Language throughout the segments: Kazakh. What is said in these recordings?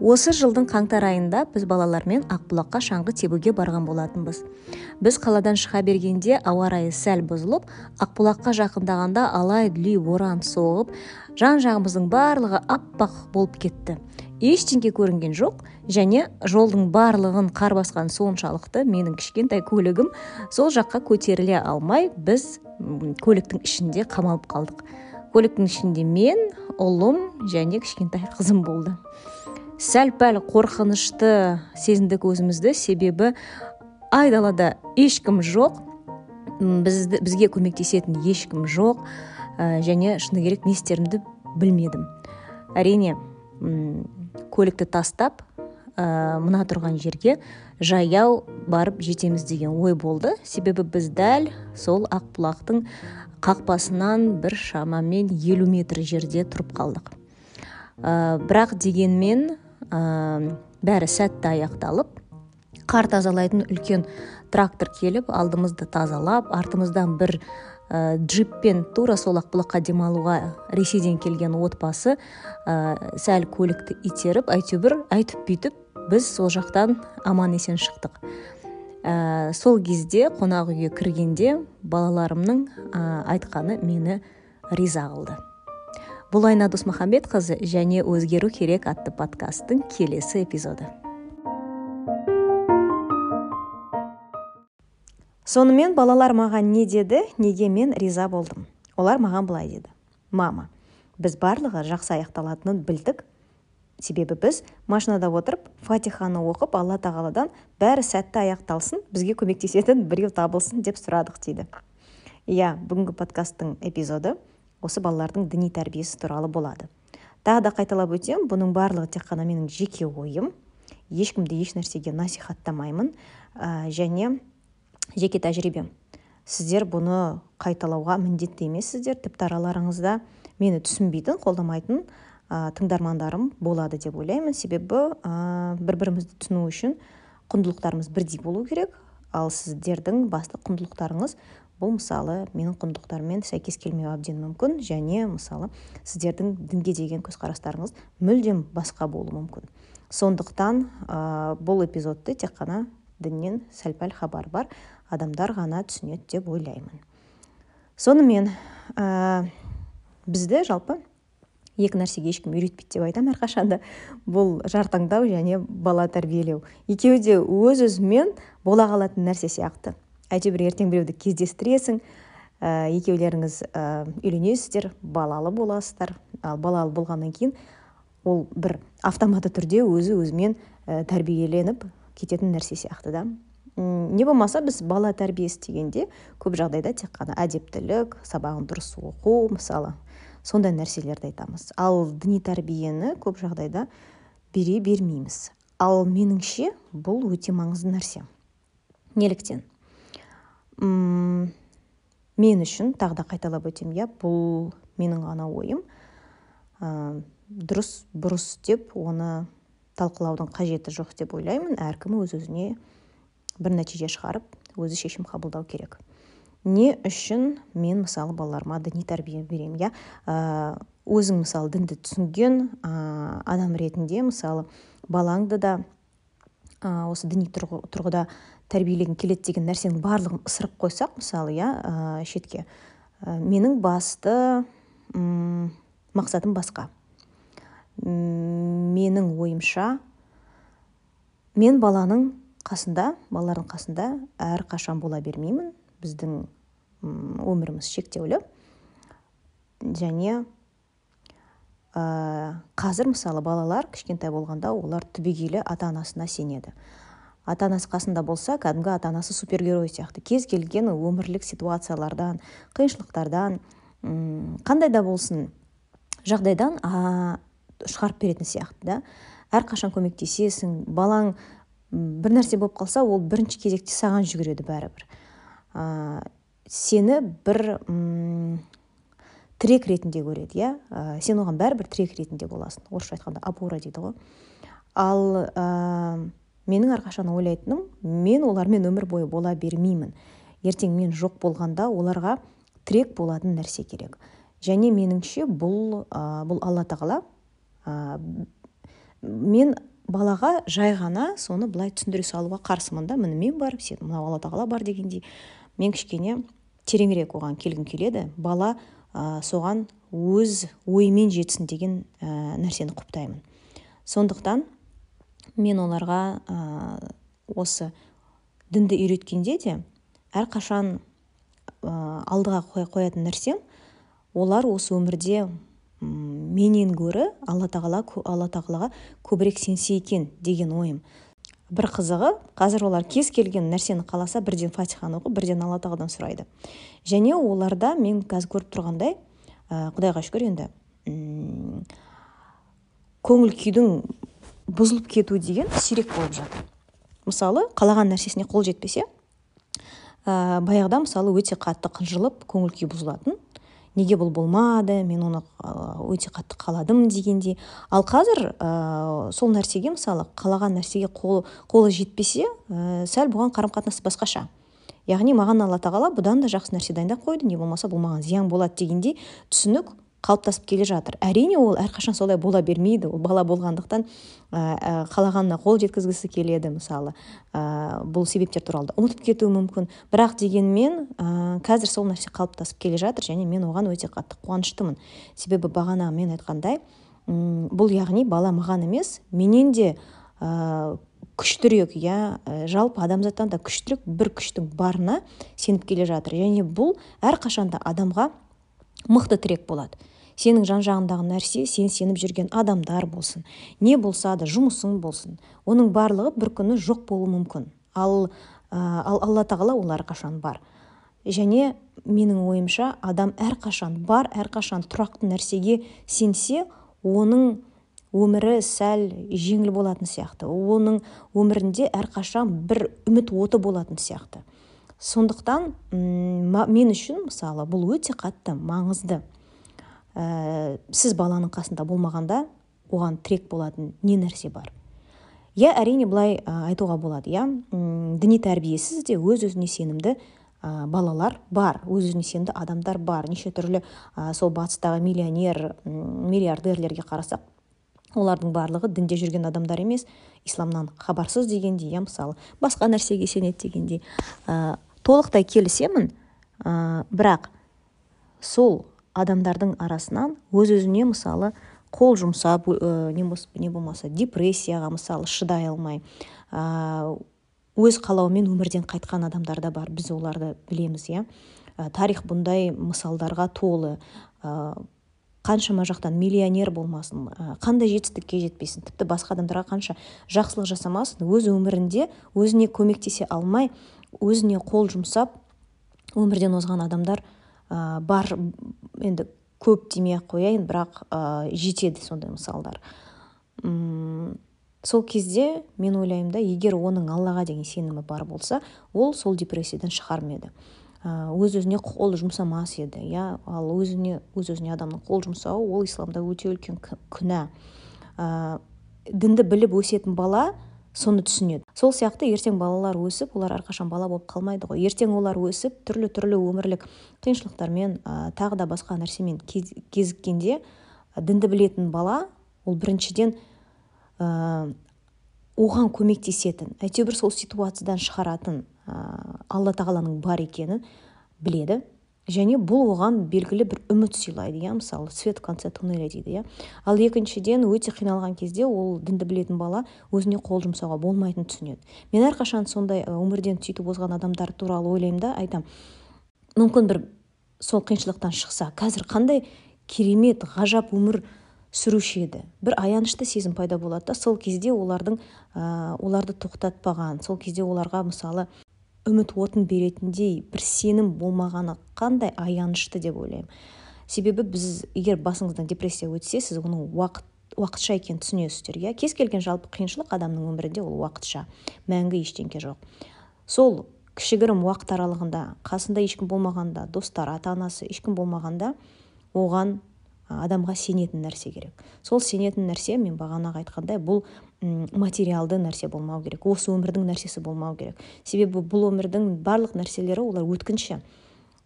осы жылдың қаңтар айында біз балалармен ақбұлаққа шаңғы тебуге барған болатынбыз. Біз қаладан шыға бергенде ауа райы сәл бұзылып ақбұлаққа жақындағанда алай дүлей боран соғып жан жағымыздың барлығы аппақ болып кетті. Ештеңе көрінген жоқ және жолдың барлығын қар басқан соншалықты менің кішкентай көлігім сол жаққа көтеріле алмай біз көліктің ішінде қамалып қалдық. Көліктің ішінде мен ұлым және кішкентай қызым болды. Сәл пәл қорқынышты сезіндік өзімізді себебі айдалада ешкім жоқ бізді, бізге көмектесетін ешкім жоқ ә, және шыны керек не істерімді білмедім. Әрине көлікті тастап ә, мына тұрған жерге жаяу барып жетеміз деген ой болды. Себебі біз дәл сол ақбұлақтың қақпасынан бір шамамен елу метр жерде тұрып қалдық. Ә, бірақ дегенмен ә, бәрі сәтті аяқталып қар тазалайтын үлкен трактор келіп алдымызды тазалап артымыздан бір ә, джиппен тура сол ақбұлаққа демалуға ресейден келген отбасы ә, сәл көлікті итеріп әйтеуір айтып бүйтіп біз сол жақтан аман есен шықтық. Ә, сол кезде қонақ үйге кіргенде балаларымның айтқаны мені риза қылды. Бұл айна досмахамбетқызы және өзгеру керек атты подкасттың келесі эпизоды. Сонымен балалар маған не деді неге мен риза болдым? Олар маған былай деді. Мама біз барлығы жақсы аяқталатынын білдік. Себебі біз машинада отырып фатиханы оқып алла тағаладан бәрі сәтті аяқталсын бізге көмектесетін біреу табылсын деп сұрадық дейді. Иә бүгінгі подкасттың эпизоды. Осы балалардың діни тәрбиесі туралы болады. Тағы да қайталап өтемін бұның барлығы тек қана менің жеке ойым. Ешкімді еш нәрсеге насихаттамаймын ә, және жеке тәжірибем. Сіздер бұны қайталауға міндетті емессіздер тіпті араларыңызда мені түсінбейтін қолдамайтын ә, тыңдармандарым болады деп ойлаймын. Себебі ә, бір бірімізді түсіну үшін құндылықтарымыз бірдей болу керек. Ал сіздердің басты құндылықтарыңыз бұл мысалы менің құндылықтарыммен сәйкес келмеуі әбден мүмкін және мысалы сіздердің дінге деген көзқарастарыңыз мүлдем басқа болуы мүмкін. Сондықтан ә, бұл эпизодты тек қана діннен сәл пәл хабар бар адамдар ғана түсінеді деп ойлаймын. Сонымен ә, бізді жалпы екі нәрсеге ешкім үйретпейді деп айтамын әрқашанда бұл жар таңдау және бала тәрбиелеу. Екеуі де өз өзімен бола қалатын нәрсе сияқты. Әйтеуір ертең біреуді кездестіресің ә, екеулеріңіз ә, үйленесіздер балалы боласыздар. Ал балалы болғаннан кейін ол бір автоматты түрде өзі өзімен ә, тәрбиеленіп кететін нәрсе сияқты да. Не болмаса біз бала тәрбиесі дегенде көп жағдайда тек қана әдептілік сабағын дұрыс оқу мысалы сондай нәрселерді айтамыз. Ал діни тәрбиені көп жағдайда бере бермейміз. Ал меніңше бұл өте маңызды нәрсе неліктен. М мен үшін тағы да қайталап өтемін иә бұл менің ғана ойым. Ә, дұрыс бұрыс деп оны талқылаудың қажеті жоқ деп ойлаймын. Әркім өз өзіне бір нәтиже шығарып өзі шешім қабылдау керек. Не үшін мен мысалы балаларыма діни тәрбие беремін иә? Өзің мысалы дінді түсінген ә, адам ретінде мысалы балаңды да ә, осы діни тұрғыда тәрбиелегің келеді деген нәрсенің барлығын ысырып қойсақ мысалы иә ә, шетке ә, менің басты ұм, мақсатым басқа. Менің ойымша мен баланың қасында балалардың қасында қашан бола бермеймін. Біздің өміріміз шектеулі. Және ә, қазір мысалы балалар кішкентай болғанда олар түбегейлі ата анасына сенеді. Ата анасы қасында болса кәдімгі ата анасы супергерой сияқты. Кез келген өмірлік ситуациялардан қиыншылықтардан қандай да болсын жағдайдан а, шығарып беретін сияқты да. Әрқашан көмектесесің балаң бір нәрсе болып қалса ол бірінші кезекте саған жүгіреді бәрібір. Ә, сені бір ұм, тірек ретінде көреді иә. Ә, сен оған бәрібір тірек ретінде боласың. Орысша айтқанда опора дейді ғой. Ал менің әрқашан ойлайтыным мен олармен өмір бойы бола бермеймін. Ертең мен жоқ болғанда оларға тірек болатын нәрсе керек. Және меніңше бұл ә, бұл алла тағала ә, мен балаға жай ғана соны былай түсіндіре салуға қарсымын да. Міне мен бар сен мынау алла тағала бар дегендей мен кішкене тереңірек оған келгім келеді. Бала ә, соған өз ойымен жетсін деген ә, нәрсені құптаймын. Сондықтан мен оларға ә, осы дінді үйреткенде де әрқашан ә, алдыға қоятын нәрсем олар осы өмірде менен гөрі алла тағала алла тағалаға көбірек сенсе екен деген ойым. Бір қызығы қазір олар кез келген нәрсені қаласа бірден фатиханы оқып бірден алла тағаладан сұрайды. Және оларда мен қазір көріп тұрғандай ә, құдайға шүкір енді көңіл күйдің бұзылып кету деген сирек болып жатыр. Мысалы қалаған нәрсесіне қол жетпесе ә, баяғыда мысалы өте қатты қынжылып көңіл күй бұзылатын. Неге бұл болмады мен оны өте қатты қаладым дегендей. Ал қазір ә, сол нәрсеге мысалы қалаған нәрсеге қол, қолы жетпесе ә, сәл бұған қарым қатынасы басқаша. Яғни маған алла тағала бұдан да жақсы нәрсе дайындап қойды не болмаса бұл маған зиян болады дегендей түсінік қалыптасып келе жатыр. Әрине ол әрқашан солай бола бермейді. Ол бала болғандықтан ә, қалағанына қол жеткізгісі келеді мысалы. Ә, бұл себептер туралы да ұмытып кетуі мүмкін. Бірақ дегенмен ә, қазір сол нәрсе қалыптасып келе жатыр және мен оған өте қатты қуаныштымын. Себебі бағана мен айтқандай бұл яғни бала маған емес менен де ә, күштірек иә жалпы адамзаттан да күштірек бір күштің барына сеніп келе жатыр. Және бұл әрқашанда адамға мықты тірек болады. Сенің жан жағыңдағы нәрсе сен сеніп жүрген адамдар болсын. Не болса да жұмысың болсын. Оның барлығы бір күні жоқ болуы мүмкін. Ал ал алла тағала ол әрқашан бар? Және менің ойымша адам әрқашан бар әрқашан тұрақты нәрсеге сенсе оның өмірі сәл жеңіл болатын сияқты. Оның өмірінде әрқашан бір үміт оты болатын сияқты. Сондықтан мен үшін мысалы бұл өте қатты маңызды. Ә, сіз баланың қасында болмағанда оған тірек болатын не нәрсе бар? Иә әрине былай ә, айтуға болады иә діни тәрбиесіз де өз өзіне сенімді ә, балалар бар өз өзіне сенімді адамдар бар. Неше түрлі ә, сол батыстағы миллионер миллиардерлерге қарасақ олардың барлығы дінде жүрген адамдар емес. Исламнан хабарсыз дегендей иә мысалы басқа нәрсеге сенеді дегендей. Толықтай келісемін ә, бірақ сол адамдардың арасынан өз өзіне мысалы қол жұмсап ә, не, болмаса депрессияға мысалы шыдай алмай өз қалауымен өмірден қайтқан адамдар да бар біз оларды білеміз иә. Ә, тарих бұндай мысалдарға толы. Ә, қаншама жақтан миллионер болмасын қандай жетістікке жетпесін тіпті басқа адамдарға қанша жақсылық жасамасын өз өмірінде өзіне көмектесе алмай өзіне қол жұмсап өмірден озған адамдар ә, бар енді көп демей ақ қояйын бірақ ә, жетеді сондай мысалдар. Үм, сол кезде мен ойлаймын да егер оның аллаға деген сенімі бар болса ол сол депрессиядан шығар ма еді? Өз өзіне қол жұмсамас еді иә? Ал өзіне өз өзіне адамның қол жұмсауы ол исламда өте үлкен күнә. Ә, дінді біліп өсетін бала соны түсінеді. Сол сияқты ертең балалар өсіп олар әрқашан бала болып қалмайды ғой. Ертең олар өсіп түрлі түрлі өмірлік қиыншылықтармен ә, тағы да басқа нәрсемен кезіккенде дінді білетін бала ол біріншіден ә, оған көмектесетін әйтеуір сол ситуациядан шығаратын ә, алла тағаланың бар екенін біледі. Және бұл оған белгілі бір үміт сыйлайды иә? Мысалы свет в конце туннеля дейді иә? Ал екіншіден өте қиналған кезде ол дінді білетін бала өзіне қол жұмсауға болмайтынын түсінеді. Мен әрқашан сондай өмірден сөйтіп озған адамдар туралы ойлаймын да айтамын. Мүмкін бір сол қиыншылықтан шықса қазір қандай керемет ғажап өмір сүруші еді. Бір аянышты сезім пайда болады да сол кезде олардың ә, оларды тоқтатпаған сол кезде оларға мысалы үміт отын беретіндей бір сенім болмағаны қандай аянышты деп ойлаймын. Себебі біз егер басыңыздан депрессия өтсе сіз оның уақыт уақытша екенін түсінесіздер иә? Кез келген жалпы қиыншылық адамның өмірінде ол уақытша мәңгі ештеңке жоқ. Сол кішігірім уақыт аралығында қасында ешкім болмағанда достары ата анасы ешкім болмағанда оған адамға сенетін нәрсе керек. Сол сенетін нәрсе мен бағанағы айтқандай бұл материалды нәрсе болмау керек. Осы өмірдің нәрсесі болмау керек. Себебі бұл өмірдің барлық нәрселері олар өткінші.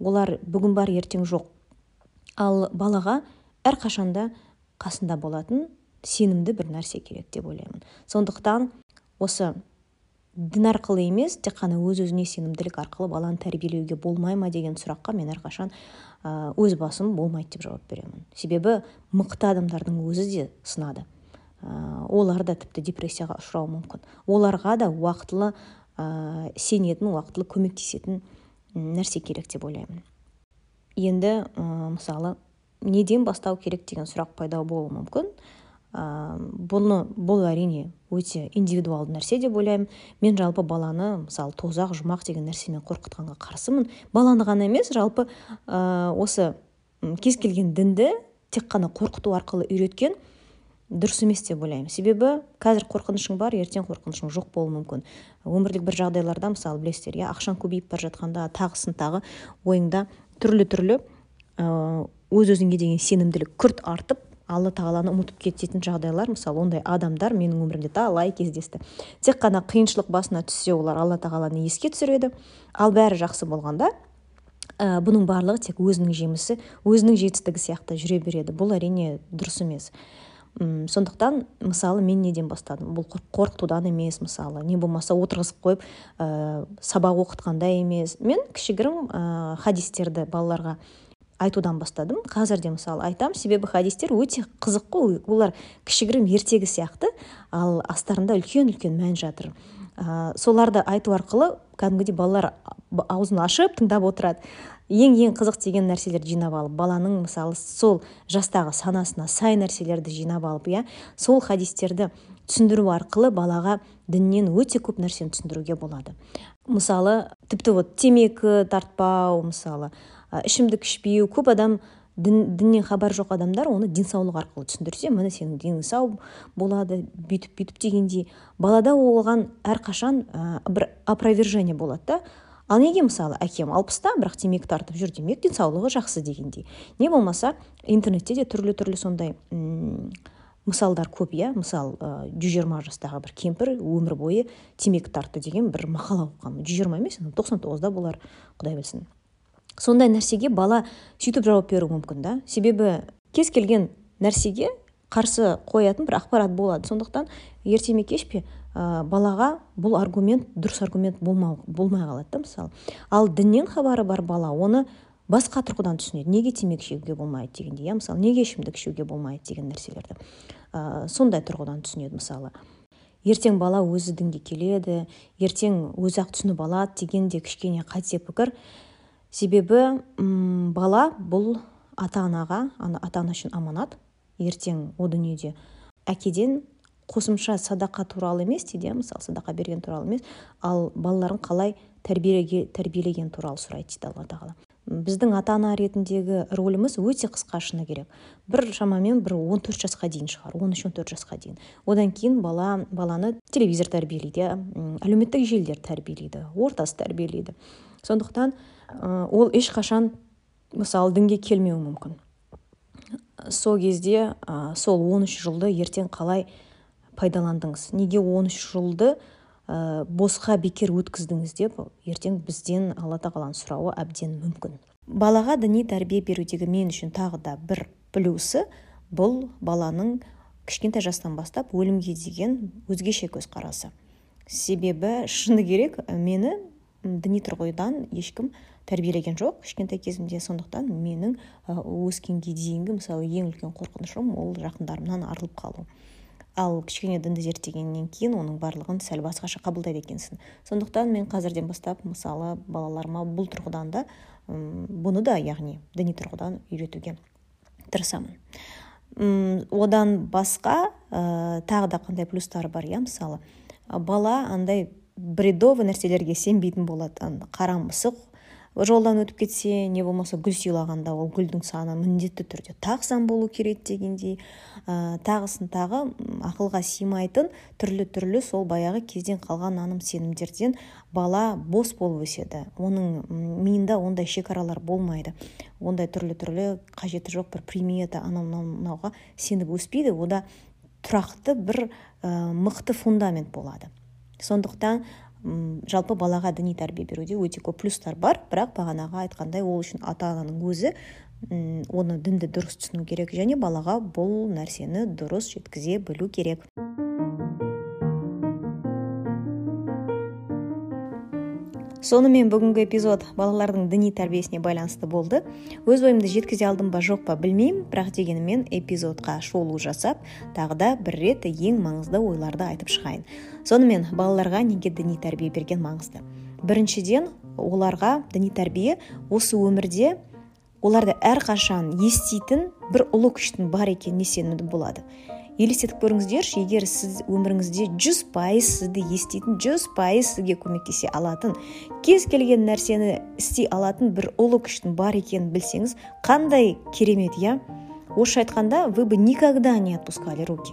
Олар бүгін бар ертең жоқ. Ал балаға әрқашанда қасында болатын сенімді бір нәрсе керек деп ойлаймын. Сондықтан осы дін арқылы емес тек қана өз өзіне сенімділік арқылы баланы тәрбиелеуге болмай ма деген сұраққа мен әрқашан өз басым болмайды деп жауап беремін. Себебі мықты адамдардың өзі де сынады. Олар да тіпті депрессияға ұшырауы мүмкін. Оларға да уақытылы ә, сенетін уақытылы көмектесетін нәрсе керек деп ойлаймын. Енді ә, мысалы неден бастау керек деген сұрақ пайда болуы мүмкін? Бұны бұл әрине өте индивидуалды нәрсе деп ойлаймын. Мен жалпы баланы мысалы тозақ жұмақ деген нәрсемен қорқытқанға қарсымын. Баланы ғана емес жалпы ә, осы кез келген дінді тек қана қорқыту арқылы үйреткен дұрыс емес деп ойлаймын. Себебі қазір қорқынышың бар ертең қорқынышың жоқ болуы мүмкін. Өмірлік бір жағдайларда мысалы білесіздер иә ақшаң көбейіп бара жатқанда тағысын тағы ойыңда түрлі түрлі өз өзіңе деген сенімділік күрт артып алла тағаланы ұмытып кететін жағдайлар мысалы ондай адамдар менің өмірімде талай кездесті. Тек қана қиыншылық басына түссе олар алла тағаланы еске түсіреді. Ал бәрі жақсы болғанда ә, бұның барлығы тек өзінің жемісі өзінің жетістігі сияқты жүре береді. Бұл әрине дұрыс емес. М сондықтан мысалы мен неден бастадым? Бұл қорқытудан емес мысалы. Не болмаса отырғызып қойып ә, сабақ оқытқанда емес. Мен кішігірім ә, хадистерді балаларға айтудан бастадым. Қазір де мысалы айтам себебі хадистер өте қызық қой. Олар кішігірім ертегі сияқты ал астарында үлкен үлкен мән жатыр. Ә, соларды айту арқылы кәдімгідей балалар аузын ашып тыңдап отырады. Ең ең қызық деген нәрселерді жинап алып баланың мысалы сол жастағы санасына сай нәрселерді жинап алып иә сол хадистерді түсіндіру арқылы балаға діннен өте көп нәрсені түсіндіруге болады. Мысалы тіпті вот темекі тартпау мысалы ішімдік ішпеу көп адам дін, діннен хабар жоқ адамдар оны денсаулық арқылы түсіндірсе міне сенің денің сау болады бүйтіп бүйтіп дегендей. Балада оған әрқашан ә, бір опровержение болады да. Ал неге мысалы әкем алпыста бірақ темекі тартып жүр демек денсаулығы жақсы дегендей. Не болмаса интернетте де түрлі түрлі сондай мысалдар көп иә. Мысал жүз жиырма жастағы бір кемпір өмір бойы темекі тартты деген бір мақала оқығанмын жүз жиырма емес тоқсан тоғызда болар құдай білсін. Сондай нәрсеге бала сөйтіп жауап беруі мүмкін да. Себебі кез келген нәрсеге қарсы қоятын бір ақпарат болады. Сондықтан ерте ме кеш пе ә, балаға бұл аргумент дұрыс аргумент болмау, болмай қалады да мысалы ал діннен хабары бар бала оны басқа тұрғыдан түсінеді. Неге темекі шегуге болмайды дегендей иә мысалы неге ішімдік ішуге болмайды деген нәрселерді ә, сондай тұрғыдан түсінеді мысалы. Ертең бала өзі дінге келеді ертең өзі ақ түсініп алады деген де кішкене қате пікір себебі м бала бұл ата анаға ата ана үшін аманат. Ертең о дүниеде әкеден қосымша садақа туралы емес дейді иә мысалы садақа берген туралы емес ал балаларын қалай тәрбиелеге тәрбиелеген туралы сұрайды дейді алла тағала. Біздің ата ана ретіндегі рөліміз өте қысқа шыны керек. Бір шамамен бір 14 жасқа дейін шығар 13-14 жасқа дейін. Одан кейін бала баланы телевизор тәрбиелейді иә әлеуметтік желілер тәрбиелейді ортасы тәрбиелейді. Сондықтан ол ешқашан мысалы дінге келмеуі мүмкін. Сол кезде ә, сол 13 жылды ертең қалай пайдаландыңыз? Неге 13 жылды ә, босқа бекер өткіздіңіз деп ертең бізден алла тағаланың сұрауы әбден мүмкін. Балаға діни тәрбие берудегі мен үшін тағы да бір плюсы бұл баланың кішкентай жастан бастап өлімге деген өзгеше көзқарасы. Себебі шыны керек мені діни тұрғыдан ешкім тәрбиелеген жоқ. Кішкентай кезімде сондықтан менің өскенге дейінгі мысалы ең үлкен қорқынышым ол жақындарымнан арылып қалу. Ал кішкене дінді зерттегеннен кейін оның барлығын сәл басқаша қабылдайды екенсің. Сондықтан мен қазірден бастап мысалы балаларыма бұл тұрғыдан да бұны да яғни діни тұрғыдан үйретуге тырысамын. Одан басқа ә, тағы да қандай плюстары бар иә? Мысалы бала андай бредовый нәрселерге сенбейтін болады қара мысық жолдан өтіп кетсе не болмаса гүл сыйлағанда ол гүлдің саны міндетті түрде тақ болу керек дегендей ә, тағысын тағы ақылға сыймайтын түрлі түрлі сол баяғы кезден қалған наным сенімдерден бала бос болып өседі. Оның миында ондай шекаралар болмайды. Ондай түрлі түрлі қажеті жоқ бір примета анау мынауға сеніп өспейді. Ода тұрақты бір ә, мықты фундамент болады. Сондықтан жалпы балаға діни тәрбие беруде өте көп плюстар бар. Бірақ бағанағы айтқандай ол үшін ата ананың өзі оны дінді дұрыс түсіну керек және балаға бұл нәрсені дұрыс жеткізе білу керек. Сонымен бүгінгі эпизод балалардың діни тәрбиесіне байланысты болды. Өз ойымды жеткізе алдым ба жоқ па білмеймін. Бірақ дегенімен эпизодқа шолу жасап тағы да бір рет ең маңызды ойларды айтып шығайын. Сонымен балаларға неге діни тәрбие берген маңызды? Біріншіден оларға діни тәрбие осы өмірде оларды әрқашан еститін бір ұлы күштің бар екеніне сенімді болады. Елестетіп көріңіздерші егер сіз өміріңізде жүз пайыз сізді еститін жүз пайыз сізге көмектесе алатын кез келген нәрсені істей алатын бір ұлы күштің бар екенін білсеңіз қандай керемет иә? Орысша айтқанда вы бы никогда не отпускали руки.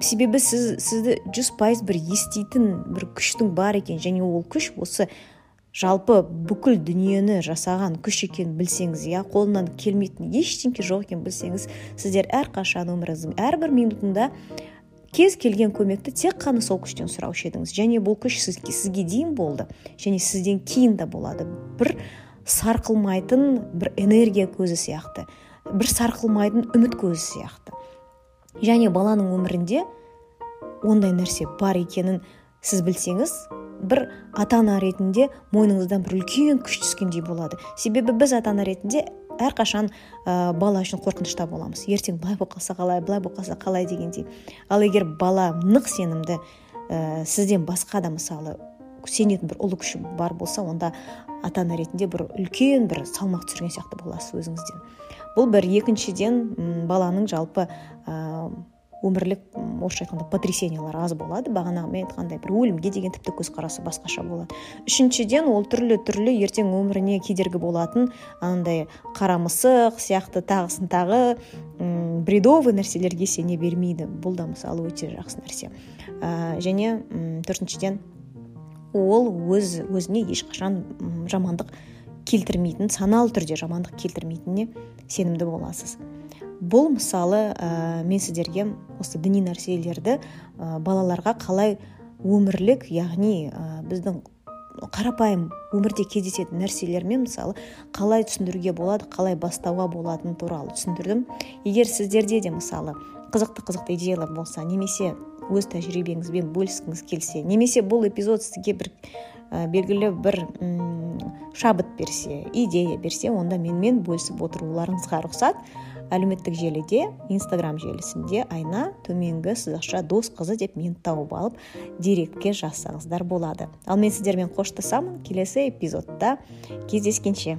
Себебі сіз сізді жүз пайыз бір еститін бір күштің бар екен және ол күш осы жалпы бүкіл дүниені жасаған күш екенін білсеңіз иә қолынан келмейтін ештеңке жоқ екенін білсеңіз сіздер әрқашан өміріңіздің әрбір минутында кез келген көмекті тек қана сол күштен сұраушы едіңіз. Және бұл күш сізге, сізге дейін болды. Және сізден кейін де болады. Бір сарқылмайтын бір энергия көзі сияқты. Бір сарқылмайтын үміт көзі сияқты. Және баланың өмірінде ондай нәрсе бар екенін сіз білсеңіз бір ата ана ретінде мойныңыздан бір үлкен күш түскендей болады. Себебі біз ата ана ретінде әрқашан ә, бала үшін қорқынышта боламыз. Ертең былай болып қалса қалай былай болып қалса қалай дегендей. Ал егер бала нық сенімді ә, сізден басқа да мысалы сенетін бір ұлы күші бар болса онда ата ана ретінде бір үлкен бір салмақ түсірген сияқты боласыз өзіңізден. Бұл бір екіншіден баланың жалпы өмірлік орысша айтқанда потрясениялар аз болады. Бағанағы мен айтқандай бір өлімге деген тіпті көзқарасы басқаша болады. Үшіншіден ол түрлі түрлі ертең өміріне кедергі болатын анандай қара мысық сияқты тағысын тағы м бредовый нәрселерге сене бермейді. Бұл да мысалы өте жақсы нәрсе. Ә, және м төртіншіден ол өз өзіне ешқашан жамандық келтірмейтін саналы түрде жамандық келтірмейтініне сенімді боласыз. Бұл мысалы ә, мен сіздерге осы діни нәрселерді ә, балаларға қалай өмірлік яғни ә, біздің қарапайым өмірде кездесетін нәрселермен мысалы қалай түсіндіруге болады қалай бастауға болатыны туралы түсіндірдім. Егер сіздерде де мысалы қызықты қызықты идеялар болса немесе өз тәжірибеңізбен бөліскіңіз келсе немесе бұл эпизод сізге бір ә, белгілі бір шабыт берсе идея берсе онда менімен бөлісіп отыруларыңызға рұқсат. Әлеуметтік желіде инстаграм желісінде айна төменгі сызықша дос қызы деп мені тауып алып директке жазсаңыздар болады. Ал мен сіздермен қоштасамын. Келесі эпизодта кездескенше.